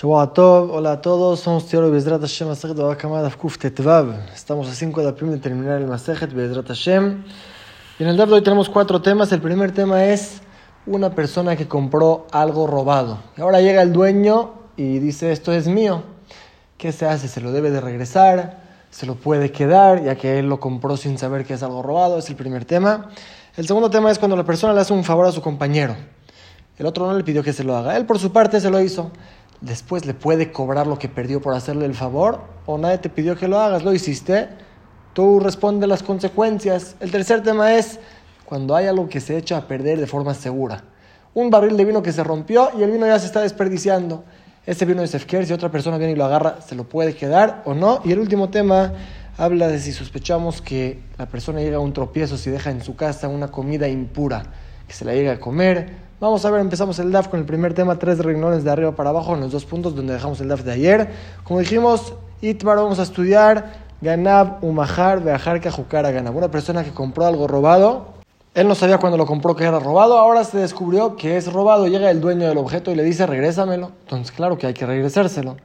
Tov, hola a todos, somos Teoro Bezrat Hashem, Masechet Babakama Dafkuf Tetvav. Estamos a 5 de abril de terminar el Masechet Bezrat Hashem. Y en el de hoy tenemos cuatro temas. El primer tema es una persona que compró algo robado. Ahora llega el dueño y dice, esto es mío. ¿Qué se hace? ¿Se lo debe de regresar? ¿Se lo puede quedar? Ya que él lo compró sin saber que es algo robado. Es el primer tema. El segundo tema es cuando la persona le hace un favor a su compañero. El otro no le pidió que se lo haga. Él por su parte se lo hizo después le puede cobrar lo que perdió por hacerle el favor o nadie te pidió que lo hagas, lo hiciste, tú responde las consecuencias. El tercer tema es cuando hay algo que se echa a perder de forma segura. Un barril de vino que se rompió y el vino ya se está desperdiciando. Ese vino es Efker, si otra persona viene y lo agarra, se lo puede quedar o no. Y el último tema habla de si sospechamos que la persona llega a un tropiezo si deja en su casa una comida impura, que se la llega a comer Vamos a ver, empezamos el DAF con el primer tema, tres renglones de arriba para abajo en los dos puntos donde dejamos el DAF de ayer. Como dijimos, Itbar vamos a estudiar Ganab, Umahar, Beajar, Kajukara, Ganab. Una persona que compró algo robado, él no sabía cuando lo compró que era robado, ahora se descubrió que es robado, llega el dueño del objeto y le dice, regrésamelo. Entonces, claro que hay que regresárselo.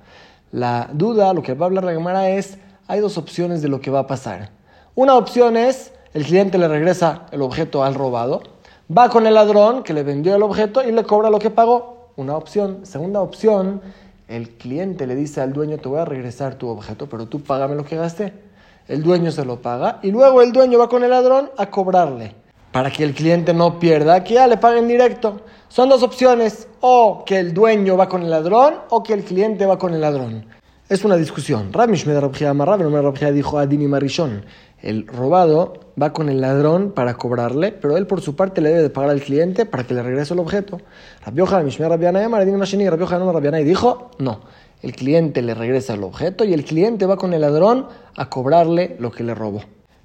La duda, lo que va a hablar la Gemara es, hay dos opciones de lo que va a pasar. Una opción es, el cliente le regresa el objeto al robado, Va con el ladrón que le vendió el objeto y le cobra lo que pagó. Una opción. Segunda opción, el cliente le dice al dueño, te voy a regresar tu objeto, pero tú págame lo que gasté. El dueño se lo paga y luego el dueño va con el ladrón a cobrarle. Para que el cliente no pierda, que ya le paguen directo. Son dos opciones, o que el dueño va con el ladrón o que el cliente va con el ladrón. Es una discusión. Ramish me dijo a Dini Marishon el robado va con el ladrón para cobrarle, pero él por su parte le debe de pagar al cliente para que le regrese el objeto. Rabioja, Mishmer Rabiana, Rabioja no Rabiana y dijo, no, el cliente le regresa el objeto y el cliente va con el ladrón a cobrarle lo que le robó.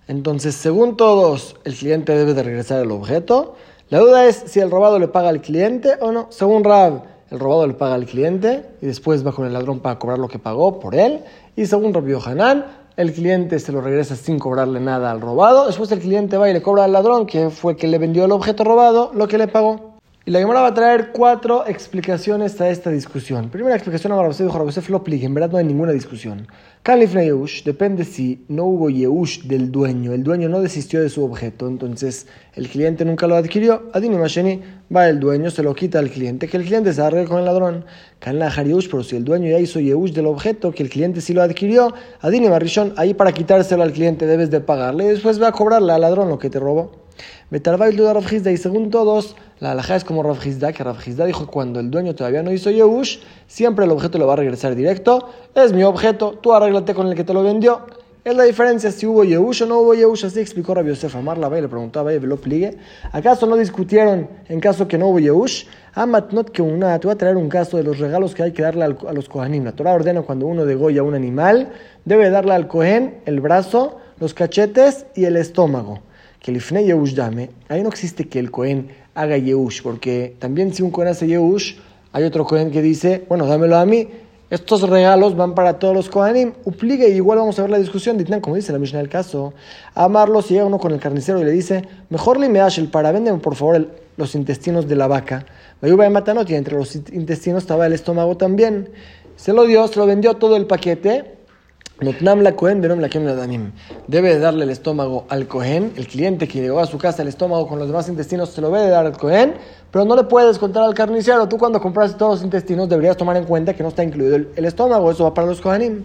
Entonces, según todos, el cliente debe de regresar el objeto. La duda es si el robado le paga al cliente o no. Según Rab, el robado le paga al cliente y después va con el ladrón para cobrar lo que pagó por él. Y según Rabbi Hanan, el cliente se lo regresa sin cobrarle nada al robado, después el cliente va y le cobra al ladrón, que fue que le vendió el objeto robado, lo que le pagó. Y la Gemara va a traer cuatro explicaciones a esta discusión. Primera explicación, a dijo Rabosef lo en verdad no hay ninguna discusión. Kalifne Yehush depende si no hubo Yehush del dueño, el dueño no desistió de su objeto, entonces el cliente nunca lo adquirió. Adini Masheni va el dueño, se lo quita al cliente, que el cliente se arregle con el ladrón. Kalnahar Yehush, pero si el dueño ya hizo Yehush del objeto, que el cliente sí lo adquirió, Adini Marishon, ahí para quitárselo al cliente debes de pagarle y después va a cobrarle al ladrón lo que te robó. Y según todos, la alhaja es como Rav que Rav dijo cuando el dueño todavía no hizo Yehush, siempre el objeto le va a regresar directo. Es mi objeto, tú arréglate con el que te lo vendió. Es la diferencia si hubo Yehush o no hubo Yehush, así explicó Rabbi Yosef Amar la y le preguntó a lo pligue. ¿Acaso no discutieron en caso que no hubo Yehush? Amatnot que una, te voy a traer un caso de los regalos que hay que darle a los Kohanim. La Torah ordena cuando uno degolla un animal, debe darle al Kohen el brazo, los cachetes y el estómago que el Ifnei Yehush dame, ahí no existe que el Cohen haga Yehush, porque también si un Cohen hace Yehush, hay otro Cohen que dice, bueno, dámelo a mí, estos regalos van para todos los Kohanim, upligue, y igual vamos a ver la discusión, como dice la Mishnah del caso, amarlo, si llega uno con el carnicero y le dice, mejor le me el para, véndeme por favor los intestinos de la vaca, Vayuba de Matanot, y entre los intestinos estaba el estómago también, se lo dio, se lo vendió todo el paquete, Debe darle el estómago al Cohen. El cliente que llegó a su casa el estómago con los demás intestinos se lo debe dar al Cohen, pero no le puedes contar al carnicero. Tú cuando compraste todos los intestinos deberías tomar en cuenta que no está incluido el, estómago. Eso va para los Kohanim.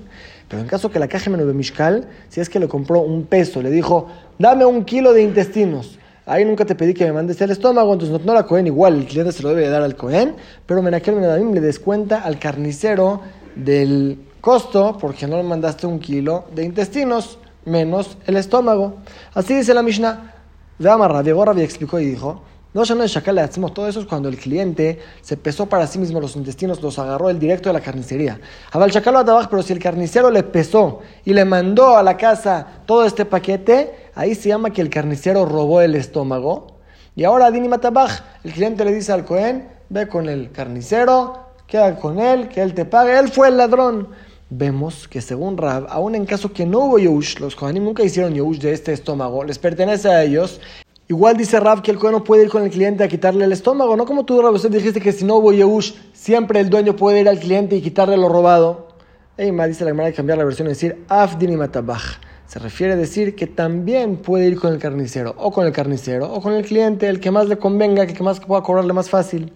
Pero en caso que la caja de Mishkal, si es que le compró un peso, le dijo, dame un kilo de intestinos. Ahí nunca te pedí que me mandes el estómago, entonces no, la Cohen igual, el cliente se lo debe dar al Cohen, pero Menakel Menadamim le descuenta al carnicero del costo porque no le mandaste un kilo de intestinos menos el estómago. Así dice la Mishnah. De Amarra, Diego Rabbi explicó y dijo, no, ya no es le hacemos todo eso es cuando el cliente se pesó para sí mismo los intestinos, los agarró el directo de la carnicería. Abal Shakal abajo, pero si el carnicero le pesó y le mandó a la casa todo este paquete, ahí se llama que el carnicero robó el estómago. Y ahora Dini Matabaj, el cliente le dice al Cohen, ve con el carnicero, queda con él, que él te pague, él fue el ladrón vemos que según Rab, aún en caso que no hubo Yehush, los Kohanim nunca hicieron Yehush de este estómago, les pertenece a ellos, Igual dice Rav que el Cohen no puede ir con el cliente a quitarle el estómago, no como tú, Rav, usted dijiste que si no hubo Yehush, siempre el dueño puede ir al cliente y quitarle lo robado. Ey, dice la manera de cambiar la versión y decir Afdin y Matabaj. Se refiere a decir que también puede ir con el carnicero, o con el carnicero, o con el cliente, el que más le convenga, el que más pueda cobrarle más fácil.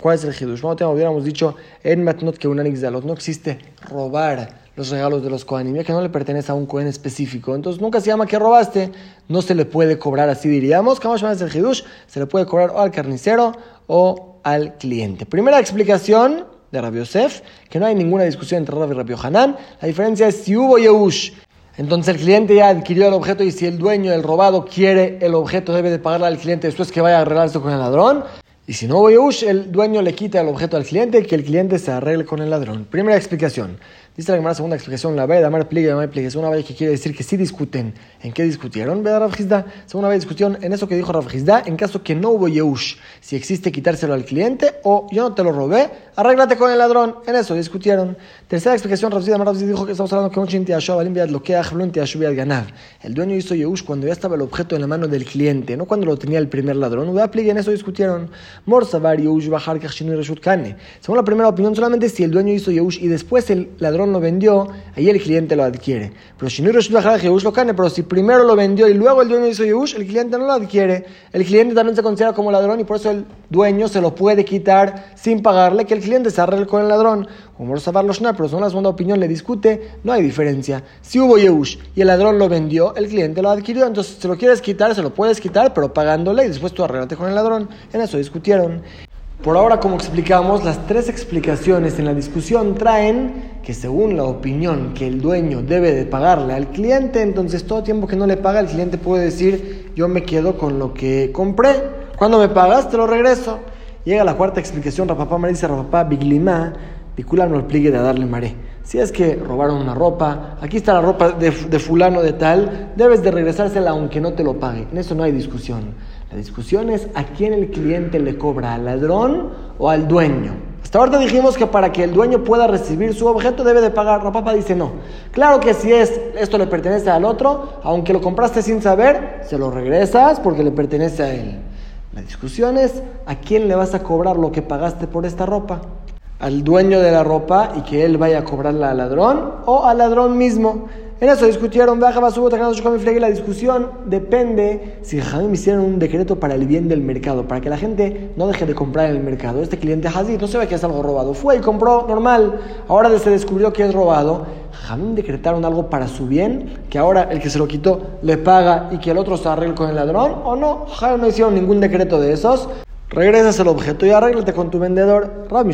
¿Cuál es el hidush? No hubiéramos dicho en Matnot que un Anixalot. No existe robar los regalos de los Kohanim, ya que no le pertenece a un Kohen específico. Entonces nunca se llama que robaste, no se le puede cobrar así, diríamos. ¿Cómo se el hidush? Se le puede cobrar o al carnicero o al cliente. Primera explicación de Rabbi Yosef, que no hay ninguna discusión entre Rabbi y Rabbi Hanan. La diferencia es si hubo Yehush. Entonces el cliente ya adquirió el objeto y si el dueño, el robado, quiere el objeto, debe de pagarle al cliente después que vaya a arreglarse con el ladrón. Y si no hubo el dueño le quita el objeto al cliente y que el cliente se arregle con el ladrón. Primera explicación. Dice la segunda explicación, la vez, Amar pligue, Amar pligue. Segunda vez que quiere decir que sí discuten. ¿En qué discutieron? Ve Rav Segunda vez discusión en eso que dijo Rav en caso que no hubo Yehush. Si existe quitárselo al cliente o yo no te lo robé, arréglate con el ladrón. En eso discutieron. Tercera explicación, Rav Amar dijo que estamos hablando que un chinti lo que ganar. El dueño hizo Yehush cuando ya estaba el objeto en la mano del cliente, no cuando lo tenía el primer ladrón. Ve pligue, en eso discutieron. Mor Sabar Yehush Bajar Kachinu Kane. Según la primera opinión, solamente si el dueño hizo Yehush y después el ladrón lo vendió, ahí el cliente lo adquiere. Pero si no lo pero si primero lo vendió y luego el dueño hizo Yehush, el cliente no lo adquiere. El cliente también se considera como ladrón y por eso el dueño se lo puede quitar sin pagarle, que el cliente se arregle con el ladrón. Como los no, pero según la segunda opinión le discute, no hay diferencia. Si hubo Yehush y el ladrón lo vendió, el cliente lo adquirió, entonces si lo quieres quitar, se lo puedes quitar, pero pagándole y después tú arreglate con el ladrón. En eso discutieron. Por ahora, como explicamos, las tres explicaciones en la discusión traen que según la opinión que el dueño debe de pagarle al cliente, entonces todo tiempo que no le paga, el cliente puede decir, yo me quedo con lo que compré, cuando me pagas te lo regreso. Llega la cuarta explicación, Rapapá me dice, Rapapá, Biglima, Picular no pligue de darle maré. Si es que robaron una ropa, aquí está la ropa de fulano de tal, debes de regresársela aunque no te lo pague. En eso no hay discusión. La discusión es a quién el cliente le cobra, al ladrón o al dueño. Hasta ahora dijimos que para que el dueño pueda recibir su objeto debe de pagar. La papa dice no. Claro que si es esto le pertenece al otro, aunque lo compraste sin saber, se lo regresas porque le pertenece a él. La discusión es a quién le vas a cobrar lo que pagaste por esta ropa. Al dueño de la ropa y que él vaya a cobrarla al ladrón o al ladrón mismo. En eso discutieron, la discusión depende si Jamim hicieron un decreto para el bien del mercado, para que la gente no deje de comprar en el mercado. Este cliente Hazid no se ve que es algo robado, fue y compró normal, ahora se descubrió que es robado. Jamim decretaron algo para su bien, que ahora el que se lo quitó le paga y que el otro se arregle con el ladrón, o no, Jamim no hicieron ningún decreto de esos. Regresas al objeto y arréglate con tu vendedor. Rabbi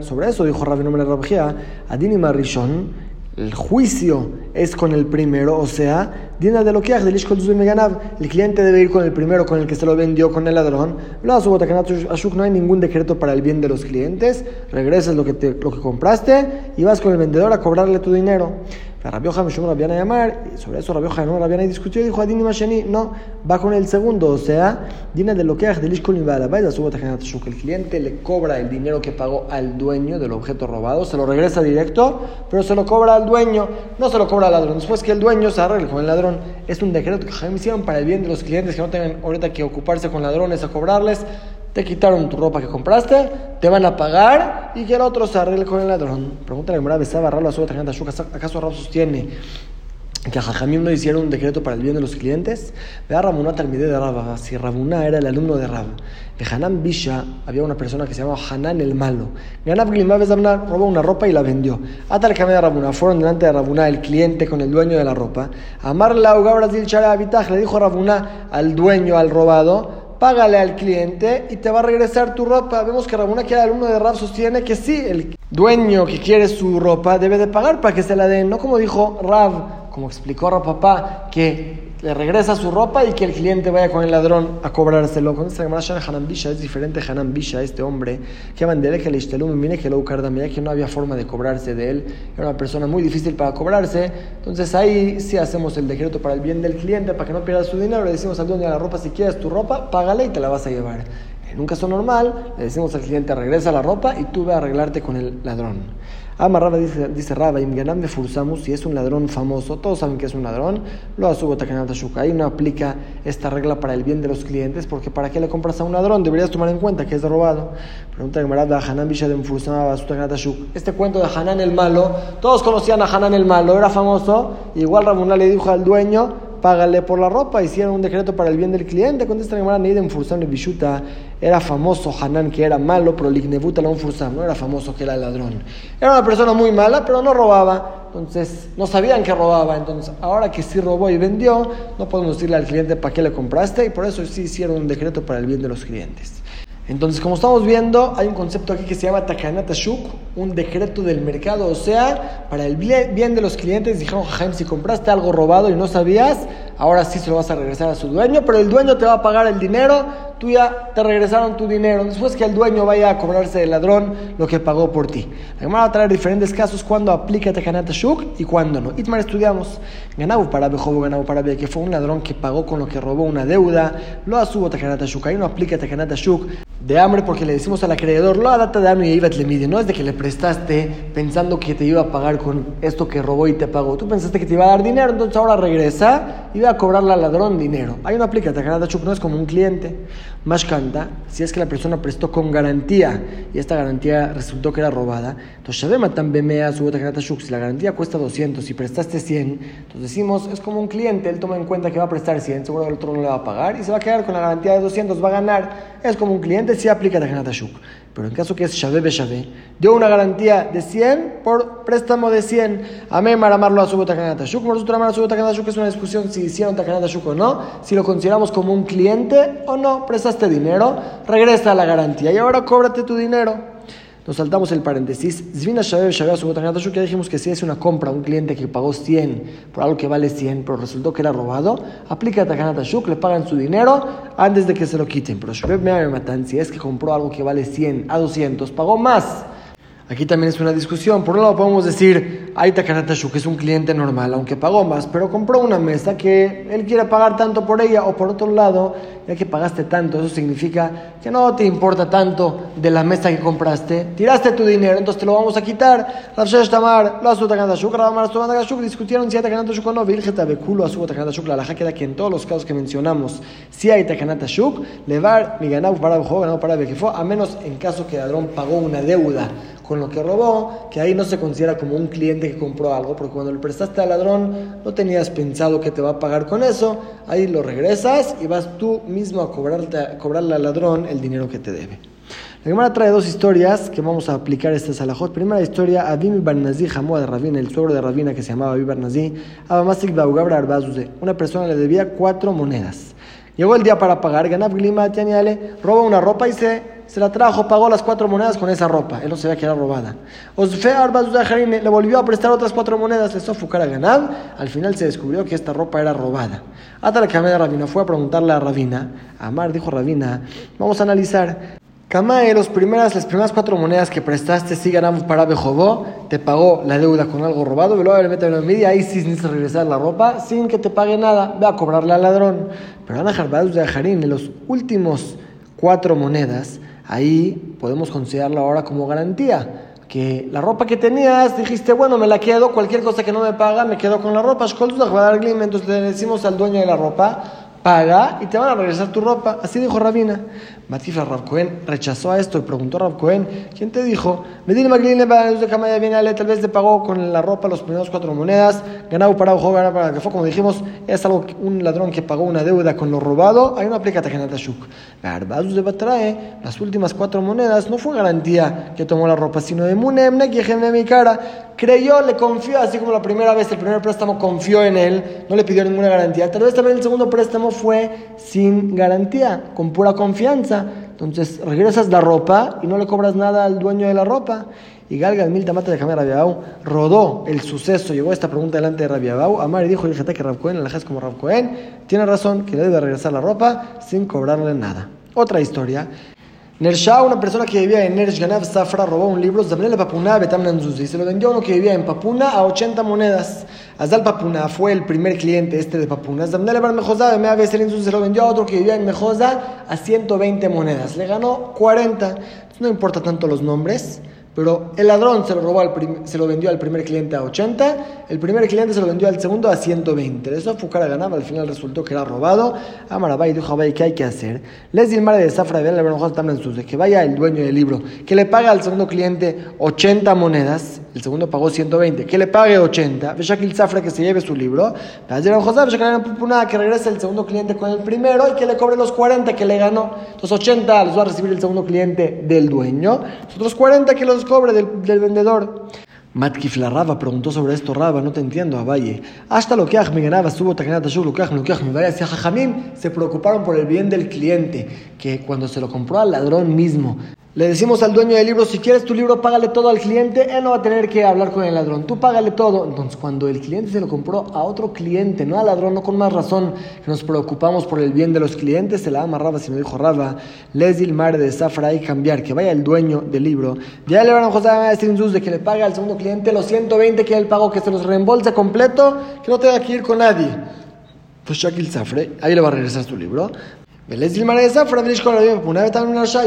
sobre eso dijo Rabbi Nombre Rabjia, Adini Marishon el juicio es con el primero, o sea, Dina de lo que el cliente debe ir con el primero con el que se lo vendió con el ladrón. No hay ningún decreto para el bien de los clientes. Regresas lo que, lo que compraste y vas con el vendedor a cobrarle tu dinero. Rabbi Yohan Mishum Rabiana llamar, sobre eso Rabbi Yohan Rabiana discutió y dijo Adini Masheni, no, va con el segundo, o sea, Dina de lo que de Lishkol el cliente le cobra el dinero que pagó al dueño del objeto robado, se lo regresa directo, pero se lo cobra al dueño, no se lo cobra al ladrón. Después que el dueño se arregle con el ladrón, es un decreto que hicieron para el bien de los clientes que no tengan ahorita que ocuparse con ladrones a cobrarles te quitaron tu ropa que compraste, te van a pagar y que el otro se arregle con el ladrón. Pregúntale a ¿besaba Rab la ¿Acaso Rab sostiene que a Jajamim no hicieron un decreto para el bien de los clientes? Vea Ramuná Talmide de Rab, si Ramuná era el alumno de Rab. De Hanan Bisha había una persona que se llamaba Hanan el Malo. Ganab Glimá robó una ropa y la vendió. Camino de Ramuná, fueron delante de Ramuná el cliente con el dueño de la ropa. Amar la Brasil le dijo Ramuná al dueño, al robado, págale al cliente y te va a regresar tu ropa. Vemos que Rabuna, que era alumno de Rab, sostiene que sí, el dueño que quiere su ropa debe de pagar para que se la den. No como dijo Rab, como explicó Rab papá, que le regresa su ropa y que el cliente vaya con el ladrón a cobrárselo. Con esta Hanan Bisha es diferente Hanan Bisha, este hombre, que mandele que le mire que lo ya que no había forma de cobrarse de él, era una persona muy difícil para cobrarse. Entonces ahí sí hacemos el decreto para el bien del cliente, para que no pierda su dinero, le decimos al dueño de la ropa, si quieres tu ropa, págale y te la vas a llevar. En un caso normal, le decimos al cliente, regresa la ropa y tú ve a arreglarte con el ladrón. Amarraba, dice, dice Raba, me forzamos, si es un ladrón famoso, todos saben que es un ladrón, lo asubo takanata shuka. Ahí no aplica esta regla para el bien de los clientes, porque ¿para qué le compras a un ladrón? Deberías tomar en cuenta que es robado. Pregunta Gemara, Hanan Bisha de Este cuento de Hanan el malo, todos conocían a Hanan el malo, era famoso, igual Ramuná le dijo al dueño, págale por la ropa, hicieron un decreto para el bien del cliente. Contesta Gemara, Neiden Fursam de Bishuta, era famoso Hanan que era malo, pero Lignebuta la un Fursam, no era famoso que era ladrón. Era una persona muy mala, pero no robaba. Entonces, no sabían que robaba. Entonces, ahora que sí robó y vendió, no podemos decirle al cliente para qué le compraste, y por eso sí hicieron un decreto para el bien de los clientes. Entonces, como estamos viendo, hay un concepto aquí que se llama Takanata Shuk, un decreto del mercado, o sea, para el bien de los clientes, dijeron, Jaime, si compraste algo robado y no sabías, ahora sí se lo vas a regresar a su dueño, pero el dueño te va a pagar el dinero, tú ya te regresaron tu dinero, después que el dueño vaya a cobrarse del ladrón lo que pagó por ti. Además, va a traer diferentes casos cuando aplica Takanata Shuk y cuando no. Itmar estudiamos, ganado para Bejobo, ganado para que fue un ladrón que pagó con lo que robó una deuda, lo asubo Takanata Shuk, ahí no aplica Takanata Shuk de hambre porque le decimos al acreedor, lo data de y le mide. No es de que le prestaste pensando que te iba a pagar con esto que robó y te pagó. Tú pensaste que te iba a dar dinero, entonces ahora regresa y va a cobrarle al ladrón dinero. Hay una aplica, Chuk no es como un cliente. Más canta, si es que la persona prestó con garantía y esta garantía resultó que era robada, entonces su si la garantía cuesta 200 y prestaste 100, entonces decimos, es como un cliente, él toma en cuenta que va a prestar 100, seguro el otro no le va a pagar y se va a quedar con la garantía de 200, va a ganar. Es como un cliente, si aplica Takanata Shuk. Pero en caso que es Shabé Beshabé, dio una garantía de 100 por préstamo de 100. Amén, amarlo a su Takanata Shuk. Nosotros amar a su Takanata Shuk es una discusión si hicieron Takanata Shuk o no. Si lo consideramos como un cliente o no, prestaste dinero, regresa a la garantía y ahora cóbrate tu dinero. Nos saltamos el paréntesis. Zvina ya dijimos que si es una compra, un cliente que pagó 100 por algo que vale 100, pero resultó que era robado, aplica Takanatashuk, le pagan su dinero antes de que se lo quiten. Pero Shabeb me matan, si es que compró algo que vale 100 a 200, pagó más. Aquí también es una discusión. Por un lado podemos decir, hay Takanatashu, que es un cliente normal, aunque pagó más, pero compró una mesa que él quiere pagar tanto por ella, o por otro lado, ya que pagaste tanto, eso significa que no te importa tanto de la mesa que compraste, tiraste tu dinero, entonces te lo vamos a quitar. Tamar, lo discutieron si hay Takanatashuk o no, Virgeta Bekulo, Asu Takanatashuk, la laja queda que en todos los casos que mencionamos, si hay Takanatashuk, levar mi ganado para ganado para a menos en caso que ladrón pagó una deuda con lo que robó, que ahí no se considera como un cliente que compró algo, porque cuando le prestaste al ladrón no tenías pensado que te va a pagar con eso, ahí lo regresas y vas tú mismo a, cobrarle al ladrón el dinero que te debe. La Gemara trae dos historias que vamos a aplicar este salajot. Primera historia, Adim Barnazi, Jamua de Rabina, el suegro de Rabina que se llamaba Adim Barnazi, una persona le debía cuatro monedas. Llegó el día para pagar, Ganab Glima, roba una ropa y se se la trajo, pagó las cuatro monedas con esa ropa. Él no sabía que era robada. Osfe le volvió a prestar otras cuatro monedas, le hizo a. Al final se descubrió que esta ropa era robada. Hasta la de Rabina fue a preguntarle a Rabina. Amar dijo Rabina, vamos a analizar. Kamae, los primeras, las primeras cuatro monedas que prestaste, si ganamos para Bejobó, te pagó la deuda con algo robado, luego le mete en media, ahí sí necesitas regresar la ropa sin que te pague nada, ve a cobrarle al ladrón. Pero Ana Jarbadus de Jarín, en los últimos cuatro monedas, ahí podemos considerarlo ahora como garantía. Que la ropa que tenías, dijiste, bueno, me la quedo, cualquier cosa que no me paga, me quedo con la ropa. Entonces le decimos al dueño de la ropa, paga y te van a regresar tu ropa. Así dijo Rabina. Matifa Rav rechazó a esto y preguntó a Rav ¿quién te dijo? Medina Magline de tal vez te pagó con la ropa los primeros cuatro monedas, ganado para ojo, ganado para que fue como dijimos, es algo un ladrón que pagó una deuda con lo robado, ahí no aplica Tajanata Shuk. de Batrae, las últimas cuatro monedas, no fue garantía que tomó la ropa, sino de Munemne, que de mi cara, creyó, le confió, así como la primera vez, el primer préstamo confió en él, no le pidió ninguna garantía. Tal vez también el segundo préstamo fue sin garantía, con pura confianza. Entonces regresas la ropa y no le cobras nada al dueño de la ropa. Y Galga, el mil tamate de Jamé Rabiabau, rodó el suceso, llegó esta pregunta delante de Rabiabau. Amar y dijo, fíjate que Rab Cohen, la como Rab Cohen, tiene razón que le debe regresar la ropa sin cobrarle nada. Otra historia, Nersha, una persona que vivía en Nersh Ganav Safra, robó un libro, Papuna se lo vendió a uno que vivía en Papuna a 80 monedas. Azal Papuna fue el primer cliente este de Papuna. Zamnele Bar Mejosa, de Mea se lo vendió a otro que vivía en Mejosa a 120 monedas. Le ganó 40. no importa tanto los nombres. Pero el ladrón se lo, robó al se lo vendió al primer cliente a 80, el primer cliente se lo vendió al segundo a 120. De eso Fukara ganaba, al final resultó que era robado. Amarabay dijo a ¿qué hay que hacer? Les di el mar de Zafra de de que vaya el dueño del libro, que le paga al segundo cliente 80 monedas, el segundo pagó 120, que le pague 80, el Zafra que se lleve su libro, que regrese el segundo cliente con el primero y que le cobre los 40 que le ganó. Los 80 los va a recibir el segundo cliente del dueño, los otros 40 que los cobre del, del vendedor. Matkif la Raba preguntó sobre esto, Raba, no te entiendo, Valle. Hasta lo que me ganaba, subo lo que me vaya hacia Jajamim, se preocuparon por el bien del cliente, que cuando se lo compró al ladrón mismo, le decimos al dueño del libro, si quieres tu libro, págale todo al cliente, él no va a tener que hablar con el ladrón, tú págale todo. Entonces, cuando el cliente se lo compró a otro cliente, no al ladrón, no con más razón que nos preocupamos por el bien de los clientes, se la amarraba, si me dijo Raba, les el mar de Zafra cambiar, que vaya el dueño del libro. Ya le van a José a decir de que le pague al segundo cliente los 120 que él pagó, que se los reembolse completo, que no tenga que ir con nadie. Pues Shakil Zafre, ahí le va a regresar su libro.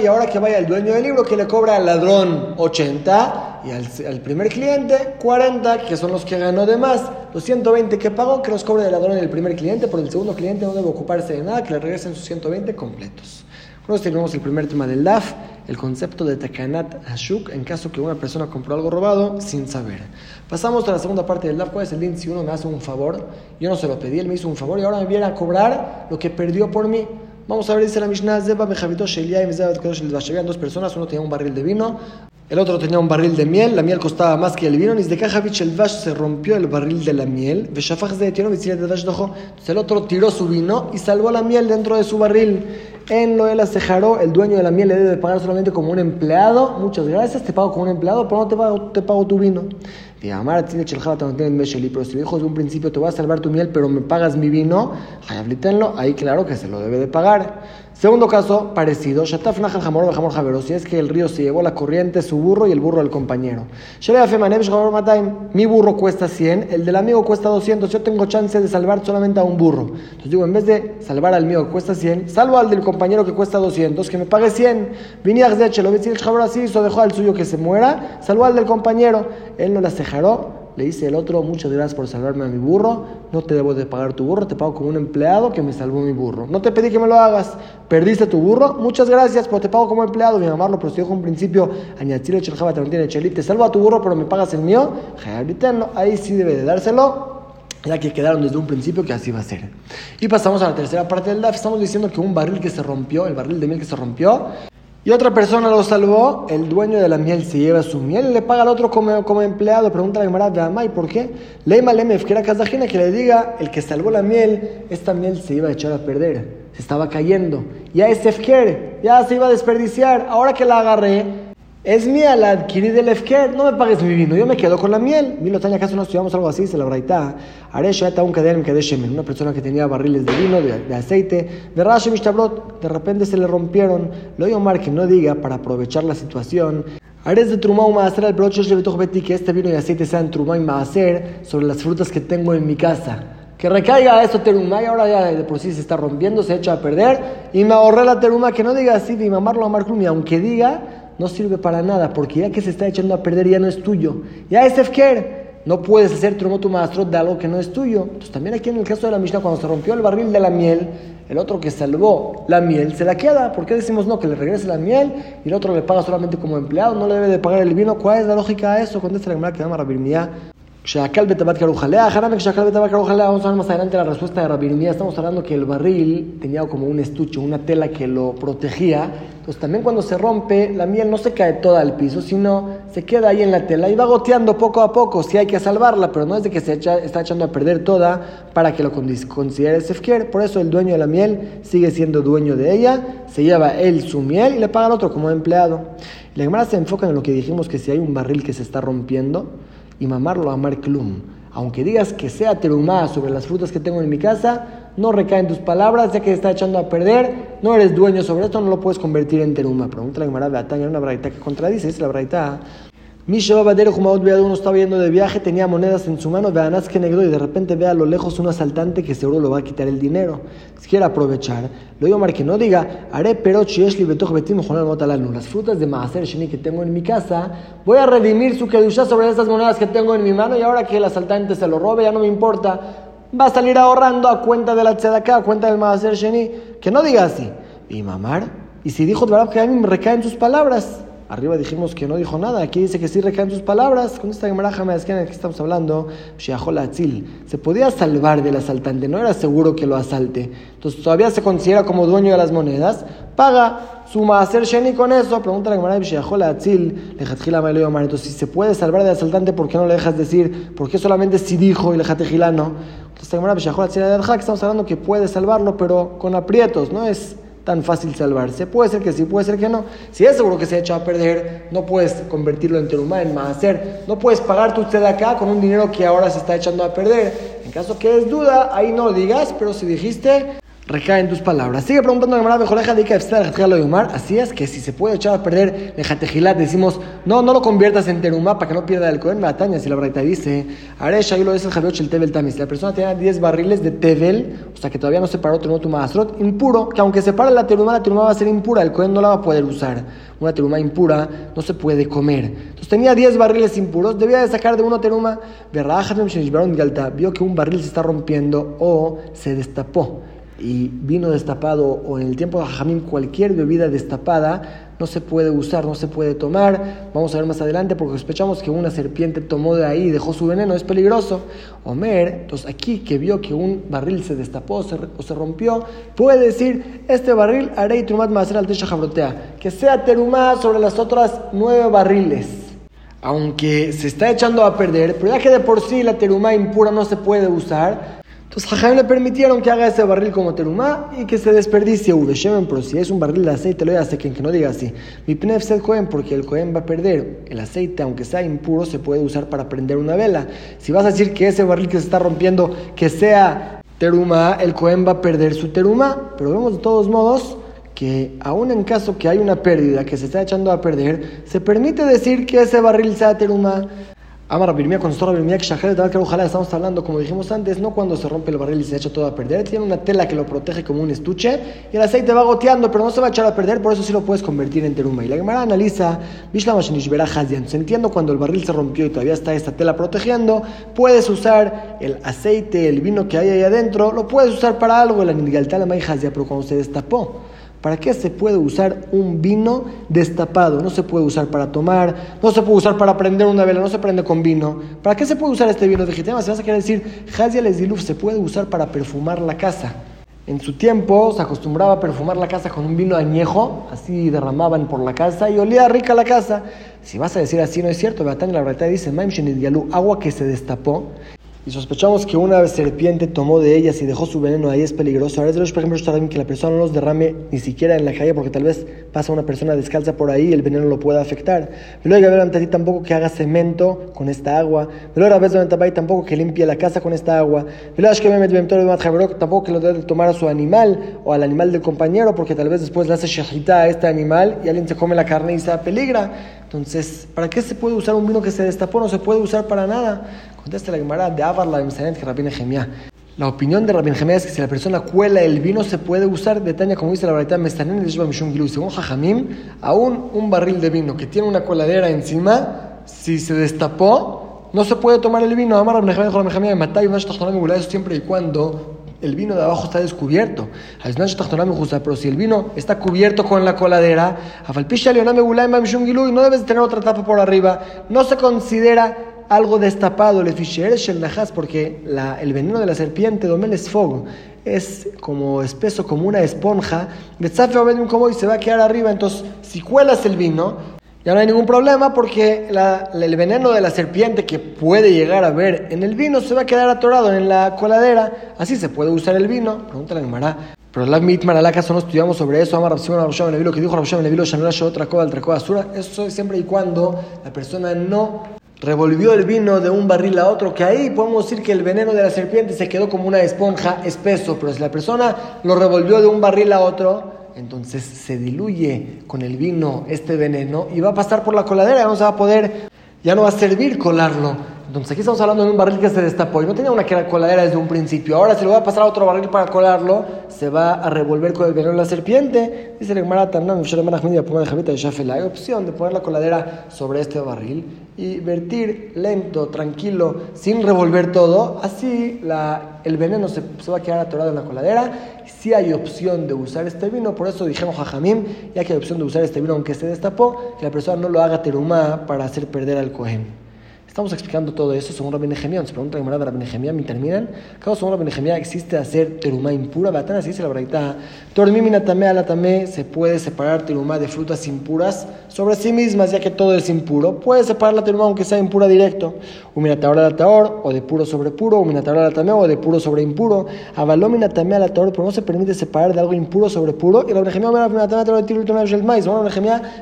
Y ahora que vaya el dueño del libro que le cobra al ladrón 80 y al, primer cliente 40, que son los que ganó de más. Los 120 que pagó, que los cobre el ladrón el primer cliente, por el segundo cliente no debe ocuparse de nada, que le regresen sus 120 completos. Nosotros tenemos el primer tema del DAF, el concepto de Takanat Hashuk, en caso que una persona compró algo robado sin saber. Pasamos a la segunda parte del DAF, ¿cuál es el link? Si uno me hace un favor, yo no se lo pedí, él me hizo un favor y ahora me viene a cobrar lo que perdió por mí. Vamos a ver, dice la Mishnah, Zeba Mejavito Shelia y Habían dos personas, uno tenía un barril de vino, el otro tenía un barril de miel, la miel costaba más que el vino, y de Kajavich el Vash se rompió el barril de la miel, Entonces el otro tiró su vino y salvó la miel dentro de su barril. En lo él Sejaró, el dueño de la miel le debe pagar solamente como un empleado. Muchas gracias, te pago como un empleado, pero no te pago, te pago tu vino. Pero si dijo desde un principio te voy a salvar tu miel, pero me pagas mi vino, ahí claro que se lo debe de pagar. Segundo caso, parecido, Shataf si es que el río se llevó la corriente, su burro y el burro del compañero. Mi burro cuesta 100, el del amigo cuesta 200, yo tengo chance de salvar solamente a un burro. Entonces digo, en vez de salvar al mío que cuesta 100, salvo al del compañero que cuesta 200, que me pague 100. Vinias de Chelo, el Javero así dejó al suyo que se muera, salvó al del compañero, él no la cejaró le dice el otro, muchas gracias por salvarme a mi burro, no te debo de pagar tu burro, te pago como un empleado que me salvó mi burro. No te pedí que me lo hagas, perdiste tu burro, muchas gracias, pero te pago como empleado. Mi mamá lo procedió con un principio, añadirle cheljaba, te salvo a tu burro, pero me pagas el mío, ahí sí debe de dárselo ya que quedaron desde un principio que así va a ser. Y pasamos a la tercera parte del DAF. Estamos diciendo que un barril que se rompió, el barril de miel que se rompió, y otra persona lo salvó, el dueño de la miel se lleva su miel le paga al otro como, como empleado. Pregunta la camarada, ¿y por qué? Leima era Kazajina, que le diga, el que salvó la miel, esta miel se iba a echar a perder, se estaba cayendo. Ya es Efker, ya se iba a desperdiciar. Ahora que la agarré, es mía, la adquirí del Efker, no me pagues mi vino, yo me quedo con la miel. Milo Tania, ¿acaso no estudiamos algo así? Se la braita. Ya un cadena de Shemen, una persona que tenía barriles de vino, de, aceite, de Rashi Mishtabrot, de repente se le rompieron. Lo oí Omar que no diga para aprovechar la situación. Haré de Trumá y Maaser al brocho Beti que este vino y aceite sean Trumá y Maaser sobre las frutas que tengo en mi casa. Que recaiga eso teruma y ahora ya de por sí se está rompiendo, se echa a perder. Y me ahorré la teruma, que no diga así, de mamarlo a Marclumi, aunque diga no sirve para nada, porque ya que se está echando a perder ya no es tuyo. Ya es Efker. No puedes hacer tromotu maestro de algo que no es tuyo. Entonces también aquí en el caso de la Mishnah, cuando se rompió el barril de la miel, el otro que salvó la miel se la queda. ¿Por qué decimos no? Que le regrese la miel y el otro le paga solamente como empleado, no le debe de pagar el vino. ¿Cuál es la lógica a eso? Contesta la que llama Rabirmía Vamos a ver más adelante la respuesta de Rabirmía. Estamos hablando que el barril tenía como un estuche, una tela que lo protegía. Entonces también cuando se rompe, la miel no se cae toda al piso, sino se queda ahí en la tela y va goteando poco a poco. Si hay que salvarla, pero no es de que se está echando a perder toda para que lo considere Sefker. Por eso el dueño de la miel sigue siendo dueño de ella, se lleva él su miel y le paga al otro como empleado. La Gemara se enfoca en lo que dijimos que si hay un barril que se está rompiendo, y mamarlo a Marklum. Aunque digas que sea terumá sobre las frutas que tengo en mi casa, no recae en tus palabras, ya que está echando a perder, no eres dueño sobre esto, no lo puedes convertir en teruma. Pregunta la Gemara Beataña, una braita que contradice, es la braita. Mi Badero Jumaot uno estaba yendo de viaje, tenía monedas en su mano, veanás que negro, y de repente ve a lo lejos un asaltante que seguro lo va a quitar el dinero. Si quiere aprovechar, lo digo Mar que no diga, haré pero chieshli betoj betim Las frutas de Maaser Sheni que tengo en mi casa, voy a redimir su kedusha sobre esas monedas que tengo en mi mano, y ahora que el asaltante se lo robe, ya no me importa. Va a salir ahorrando a cuenta de la tzedakah, a cuenta del Maaser Sheni. Que no diga así. Y mamar, y si dijo que a mí me recaen sus palabras. Arriba dijimos que no dijo nada. Aquí dice que sí recaen sus palabras. Con esta Gemara es que estamos hablando, se podía salvar del asaltante, no era seguro que lo asalte. Entonces todavía se considera como dueño de las monedas. Paga su maaser sheni con eso. Pregunta la Gemara, Entonces, si se puede salvar del asaltante, ¿por qué no le dejas decir? ¿Por qué solamente si dijo y le no? Entonces, la Gemara, estamos hablando que puede salvarlo, pero con aprietos, no es tan fácil salvarse. Puede ser que sí, puede ser que no. Si es seguro que se ha echado a perder, no puedes convertirlo en terumá, en maaser. No puedes pagar tu usted acá con un dinero que ahora se está echando a perder. En caso que es duda, ahí no lo digas, pero si dijiste, recae en tus palabras. Sigue preguntando la Gemara, de Así es que si se puede echar a perder Lejatejilat, decimos, no, no lo conviertas en terumá para que no pierda el Cohen Mataña. Si la Braita dice, Aresha, y lo dice el Javiot el Tevel Tamis. La persona tiene 10 barriles de Tevel, o sea que todavía no se paró terumá tu Maasrot, impuro, que aunque se para la terumá, la terumá va a ser impura, el Cohen no la va a poder usar. Una terumá impura no se puede comer. Entonces tenía 10 barriles impuros, debía de sacar de uno teruma. Vio que un barril se está rompiendo o se destapó y vino destapado o en el tiempo de Jajamín cualquier bebida destapada no se puede usar, no se puede tomar. Vamos a ver más adelante porque sospechamos que una serpiente tomó de ahí y dejó su veneno, es peligroso. Omer, entonces aquí que vio que un barril se destapó o se rompió, puede decir, este barril haré trumat más al jabrotea, que sea terumá sobre las otras nueve barriles. Aunque se está echando a perder, pero ya que de por sí la terumá impura no se puede usar, entonces Jajam le permitieron que haga ese barril como terumá y que se desperdicie uveshemen, pero si es un barril de aceite, lo hace que no diga así. Mi pnef el cohen, porque el cohen va a perder el aceite, aunque sea impuro, se puede usar para prender una vela. Si vas a decir que ese barril que se está rompiendo, que sea terumá, el cohen va a perder su terumá. Pero vemos de todos modos que aún en caso que hay una pérdida que se está echando a perder, se permite decir que ese barril sea terumá. Amar Birmia, cuando está Birmia, que ojalá estamos hablando, como dijimos antes, no cuando se rompe el barril y se echa todo a perder, tiene una tela que lo protege como un estuche y el aceite va goteando, pero no se va a echar a perder, por eso sí lo puedes convertir en teruma. Y la Gemara analiza, se entiendo cuando el barril se rompió y todavía está esta tela protegiendo, puedes usar el aceite, el vino que hay ahí adentro, lo puedes usar para algo, la Nigaltala pero cuando se destapó, ¿Para qué se puede usar un vino destapado? No se puede usar para tomar, no se puede usar para prender una vela, no se prende con vino. ¿Para qué se puede usar este vino Gitema? Se vas a querer decir, Hazia se puede usar para perfumar la casa. En su tiempo se acostumbraba a perfumar la casa con un vino añejo, así derramaban por la casa y olía rica la casa. Si vas a decir así, no es cierto. Beatán la verdad dice, Maim agua que se destapó y sospechamos que una serpiente tomó de ellas y dejó su veneno ahí es peligroso. Ahora es de los, por ejemplo, que la persona no los derrame ni siquiera en la calle porque tal vez pasa una persona descalza por ahí y el veneno lo pueda afectar. Luego a ti tampoco que haga cemento con esta agua. Luego a veces tampoco que limpie la casa con esta agua. Que tampoco que lo debe tomar a su animal o al animal del compañero porque tal vez después le hace shahita a este animal y alguien se come la carne y se peligra. Entonces, ¿para qué se puede usar un vino que se destapó? No se puede usar para nada. Contesta la Gemara de Avar la que Rabin La opinión de Rabin Gemia es que si la persona cuela el vino se puede usar de Tania, como dice la verdad, Mestanen de Según Jajamim, aún un barril de vino que tiene una coladera encima, si se destapó, no se puede tomar el vino. Amar Rabin Gemia, Rabin Gemia, Matay, eso siempre y cuando el vino de abajo está descubierto. Pero si el vino está cubierto con la coladera, y no debes tener otra tapa por arriba, no se considera algo destapado, le porque la, el veneno de la serpiente, domel es es como espeso, como una esponja, y se va a quedar arriba. Entonces, si cuelas el vino, ya no hay ningún problema porque el veneno de la serpiente que puede llegar a ver en el vino se va a quedar atorado en la coladera. Así se puede usar el vino. Pregúntale a Gemara. Pero la mitmar la casa no estudiamos sobre eso. Amar Rabshimon Rabshimon Levilo que dijo Rabshimon Levilo otra cosa, otra Asura. Eso es siempre y cuando la persona no revolvió el vino de un barril a otro, que ahí podemos decir que el veneno de la serpiente se quedó como una esponja espeso, pero si la persona lo revolvió de un barril a otro, entonces se diluye con el vino este veneno y va a pasar por la coladera, no se va a poder, ya no va a servir colarlo. Entonces aquí estamos hablando de un barril que se destapó y no tenía una coladera desde un principio. Ahora si lo va a pasar a otro barril para colarlo, se va a revolver con el veneno de la serpiente. Dice el Hay opción de poner la coladera sobre este barril y vertir lento, tranquilo, sin revolver todo. Así el veneno se, se, va a quedar atorado en la coladera. Si hay opción de usar este vino, por eso dijimos Jajamim, ya que hay opción de usar este vino aunque se destapó, que la persona no lo haga terumá para hacer perder al cohen. Estamos explicando todo eso según Rabbi Nehemiah. Nos pregunta la Rabbi Nehemiah, ¿me terminan? Claro, según Rabbi Nehemiah existe hacer terumá impura. Batana, así dice la braita. Tormimina tamé, la tamé, se puede separar terumá de frutas impuras sobre sí mismas, ya que todo es impuro. Puede separar la terumá aunque sea impura directo. Uminataora la taor, o de puro sobre puro. Uminataora la tamé, o de puro sobre impuro. Avalómina tamé la taor, pero no se permite separar de algo impuro sobre puro. Y Rabbi Nehemiah,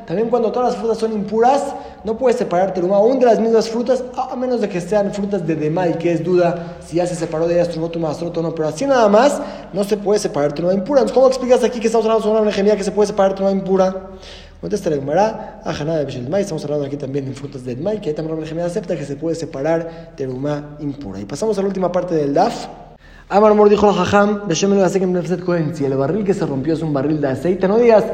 también cuando todas las frutas son impuras, no puedes separar terumá aún de las mismas frutas a menos de que sean frutas de demay, que es duda si ya se separó de ellas tu o no, pero así nada más no se puede separar tu impura. Entonces, ¿cómo explicas aquí que estamos hablando de una gemia que se puede separar tu impura? Contesta la Gemara, Ajana de Bishel estamos hablando aquí también de frutas de Demay, que hay también una gemia acepta que se puede separar teruma impura. Y pasamos a la última parte del DAF. Amar Mor dijo a Jajam, si el barril que se rompió es un barril de aceite, no digas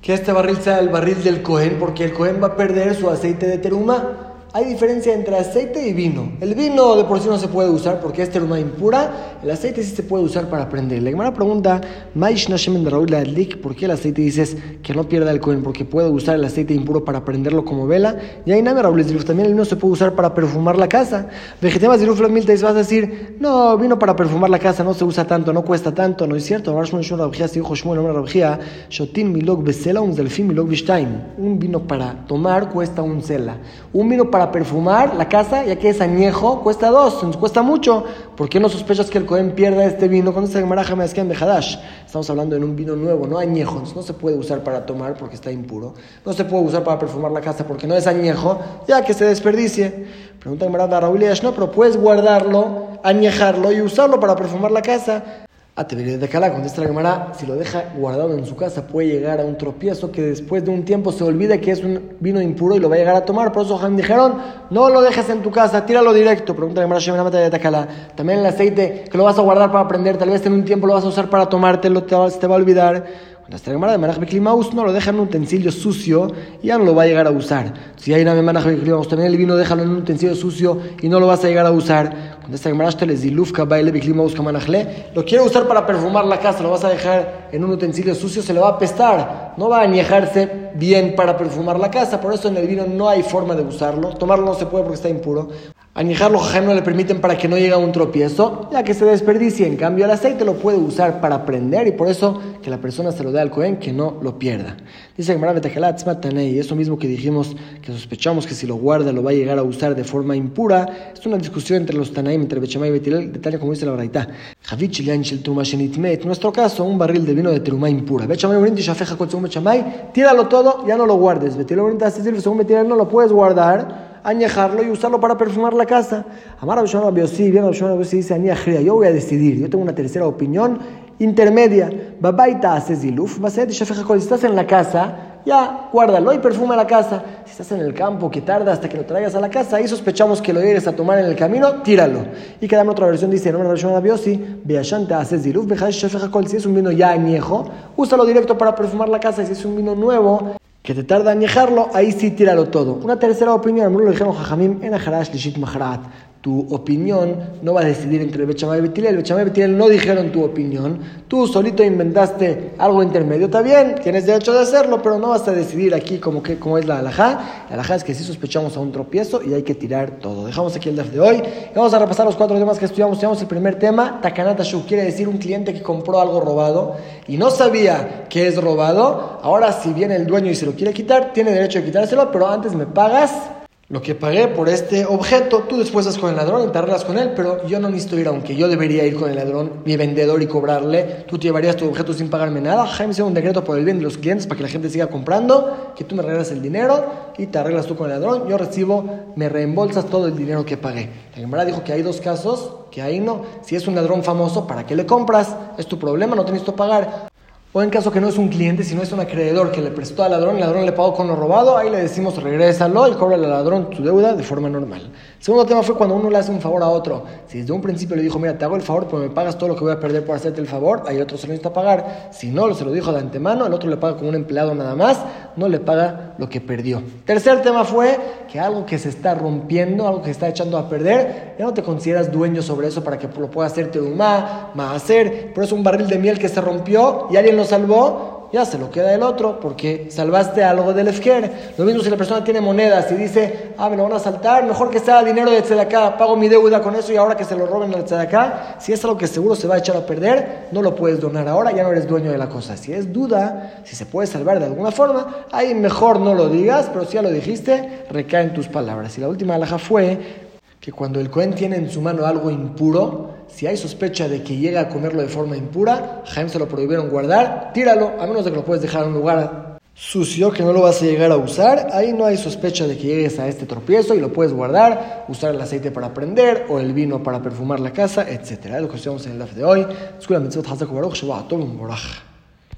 que este barril sea el barril del Cohen, porque el Cohen va a perder su aceite de teruma hay diferencia entre aceite y vino. El vino de por sí no se puede usar porque es teruma impura. El aceite sí se puede usar para prender. La Gemara pregunta, ¿por qué el aceite dices que no pierda el cohen? Porque puede usar el aceite impuro para prenderlo como vela. Y ahí nada, también el vino se puede usar para perfumar la casa. Vegetemas Ziruf vas a decir, no, vino para perfumar la casa no se usa tanto, no cuesta tanto. No es cierto. Un vino para tomar cuesta un cela. Un vino para para perfumar la casa, ya que es añejo, cuesta dos, nos cuesta mucho. ¿Por qué no sospechas que el Cohen pierda este vino? Cuando se maraja me en Bejadash. Estamos hablando de un vino nuevo, no añejo. no se puede usar para tomar porque está impuro. No se puede usar para perfumar la casa porque no es añejo, ya que se desperdicie. Pregunta a Raúl no, pero puedes guardarlo, añejarlo y usarlo para perfumar la casa. Ah, de Calá, contesta la Gemara, si lo deja guardado en su casa puede llegar a un tropiezo que después de un tiempo se olvida que es un vino impuro y lo va a llegar a tomar. Por eso dijeron, no lo dejes en tu casa, tíralo directo. Pregunta la Gemara, de Calá. También el aceite que lo vas a guardar para prender, tal vez en un tiempo lo vas a usar para tomártelo, te te va a olvidar. La Gemara de Manaj Beklimaus no lo deja en un utensilio sucio y ya no lo va a llegar a usar. Si hay una Manaj Beklimaus, también el vino déjalo en un utensilio sucio y no lo vas a llegar a usar. Cuando esta Gemara les dilufka baile Beklimaus Kamanajle, lo quiere usar para perfumar la casa, lo vas a dejar en un utensilio sucio, se le va a apestar, no va a añejarse bien para perfumar la casa. Por eso en el vino no hay forma de usarlo. Tomarlo no se puede porque está impuro. Añejarlo jajam no le permiten para que no llegue a un tropiezo, ya que se desperdicie. En cambio, el aceite lo puede usar para prender y por eso que la persona se lo dé al Cohen, que no lo pierda. Dice y eso mismo que dijimos, que sospechamos que si lo guarda lo va a llegar a usar de forma impura, es una discusión entre los Tanaim, entre Bechamay y Betilel, detalle como dice la Braita. En nuestro caso, un barril de vino de teruma impura. Tíralo todo, ya no lo guardes. Betilel según Betilel no lo puedes guardar añejarlo y usarlo para perfumar la casa. Amar a Biosí, bien a dice, yo voy a decidir, yo tengo una tercera opinión intermedia. Babaita hace ziluf, si estás en la casa, ya guárdalo y perfuma la casa. Si estás en el campo, que tarda hasta que lo traigas a la casa, ahí sospechamos que lo llegues a tomar en el camino, tíralo. Y cada otra versión dice, no, una versión a Biosi, Beashanta hace ziluf, si es un vino ya añejo, úsalo directo para perfumar la casa. Si es un vino nuevo, que te tarda añejarlo, ahí sí tíralo todo. Una tercera opinión, lo dijeron Jajamim en Ajarash Lishit Mahrat tu opinión no va a decidir entre Bechamay y Betilel. Bechamay y Betilel no dijeron tu opinión. Tú solito inventaste algo intermedio. Está bien, tienes derecho de hacerlo, pero no vas a decidir aquí como, que, como es la alajá. La alajá es que si sospechamos a un tropiezo y hay que tirar todo. Dejamos aquí el DAF de hoy. Vamos a repasar los cuatro temas que estudiamos. Estudiamos el primer tema, Takanata Shu. Quiere decir un cliente que compró algo robado y no sabía que es robado. Ahora, si viene el dueño y se lo quiere quitar, tiene derecho de quitárselo, pero antes me pagas lo que pagué por este objeto, tú después vas con el ladrón y te arreglas con él, pero yo no necesito ir, aunque yo debería ir con el ladrón, mi vendedor y cobrarle, tú te llevarías tu objeto sin pagarme nada. Jaime hizo un decreto por el bien de los clientes para que la gente siga comprando, que tú me regreses el dinero y te arreglas tú con el ladrón, yo recibo, me reembolsas todo el dinero que pagué. La Gemara dijo que hay dos casos, que ahí no, si es un ladrón famoso, ¿para qué le compras? Es tu problema, no te necesito pagar. O en caso que no es un cliente, sino es un acreedor que le prestó al ladrón, el ladrón le pagó con lo robado, ahí le decimos regrésalo y cobra al ladrón tu deuda de forma normal. Segundo tema fue cuando uno le hace un favor a otro. Si desde un principio le dijo, mira, te hago el favor, pero me pagas todo lo que voy a perder por hacerte el favor, ahí otro se lo necesita pagar. Si no, se lo dijo de antemano, el otro le paga como un empleado nada más, no le paga lo que perdió. Tercer tema fue que algo que se está rompiendo, algo que se está echando a perder, ya no te consideras dueño sobre eso para que lo pueda ma, ma hacer, pero es un barril de miel que se rompió y alguien lo salvó, ya se lo queda el otro, porque salvaste algo del Efker. Lo mismo si la persona tiene monedas y dice, ah, me lo van a saltar, mejor que sea dinero de acá pago mi deuda con eso y ahora que se lo roben el acá si es algo que seguro se va a echar a perder, no lo puedes donar ahora, ya no eres dueño de la cosa. Si es duda, si se puede salvar de alguna forma, ahí mejor no lo digas, pero si ya lo dijiste, recae en tus palabras. Y la última alhaja fue que cuando el Cohen tiene en su mano algo impuro, si hay sospecha de que llega a comerlo de forma impura, Jaime se lo prohibieron guardar, tíralo, a menos de que lo puedes dejar en un lugar sucio que no lo vas a llegar a usar, ahí no hay sospecha de que llegues a este tropiezo y lo puedes guardar, usar el aceite para prender o el vino para perfumar la casa, etc. Es lo que en el DAF de hoy.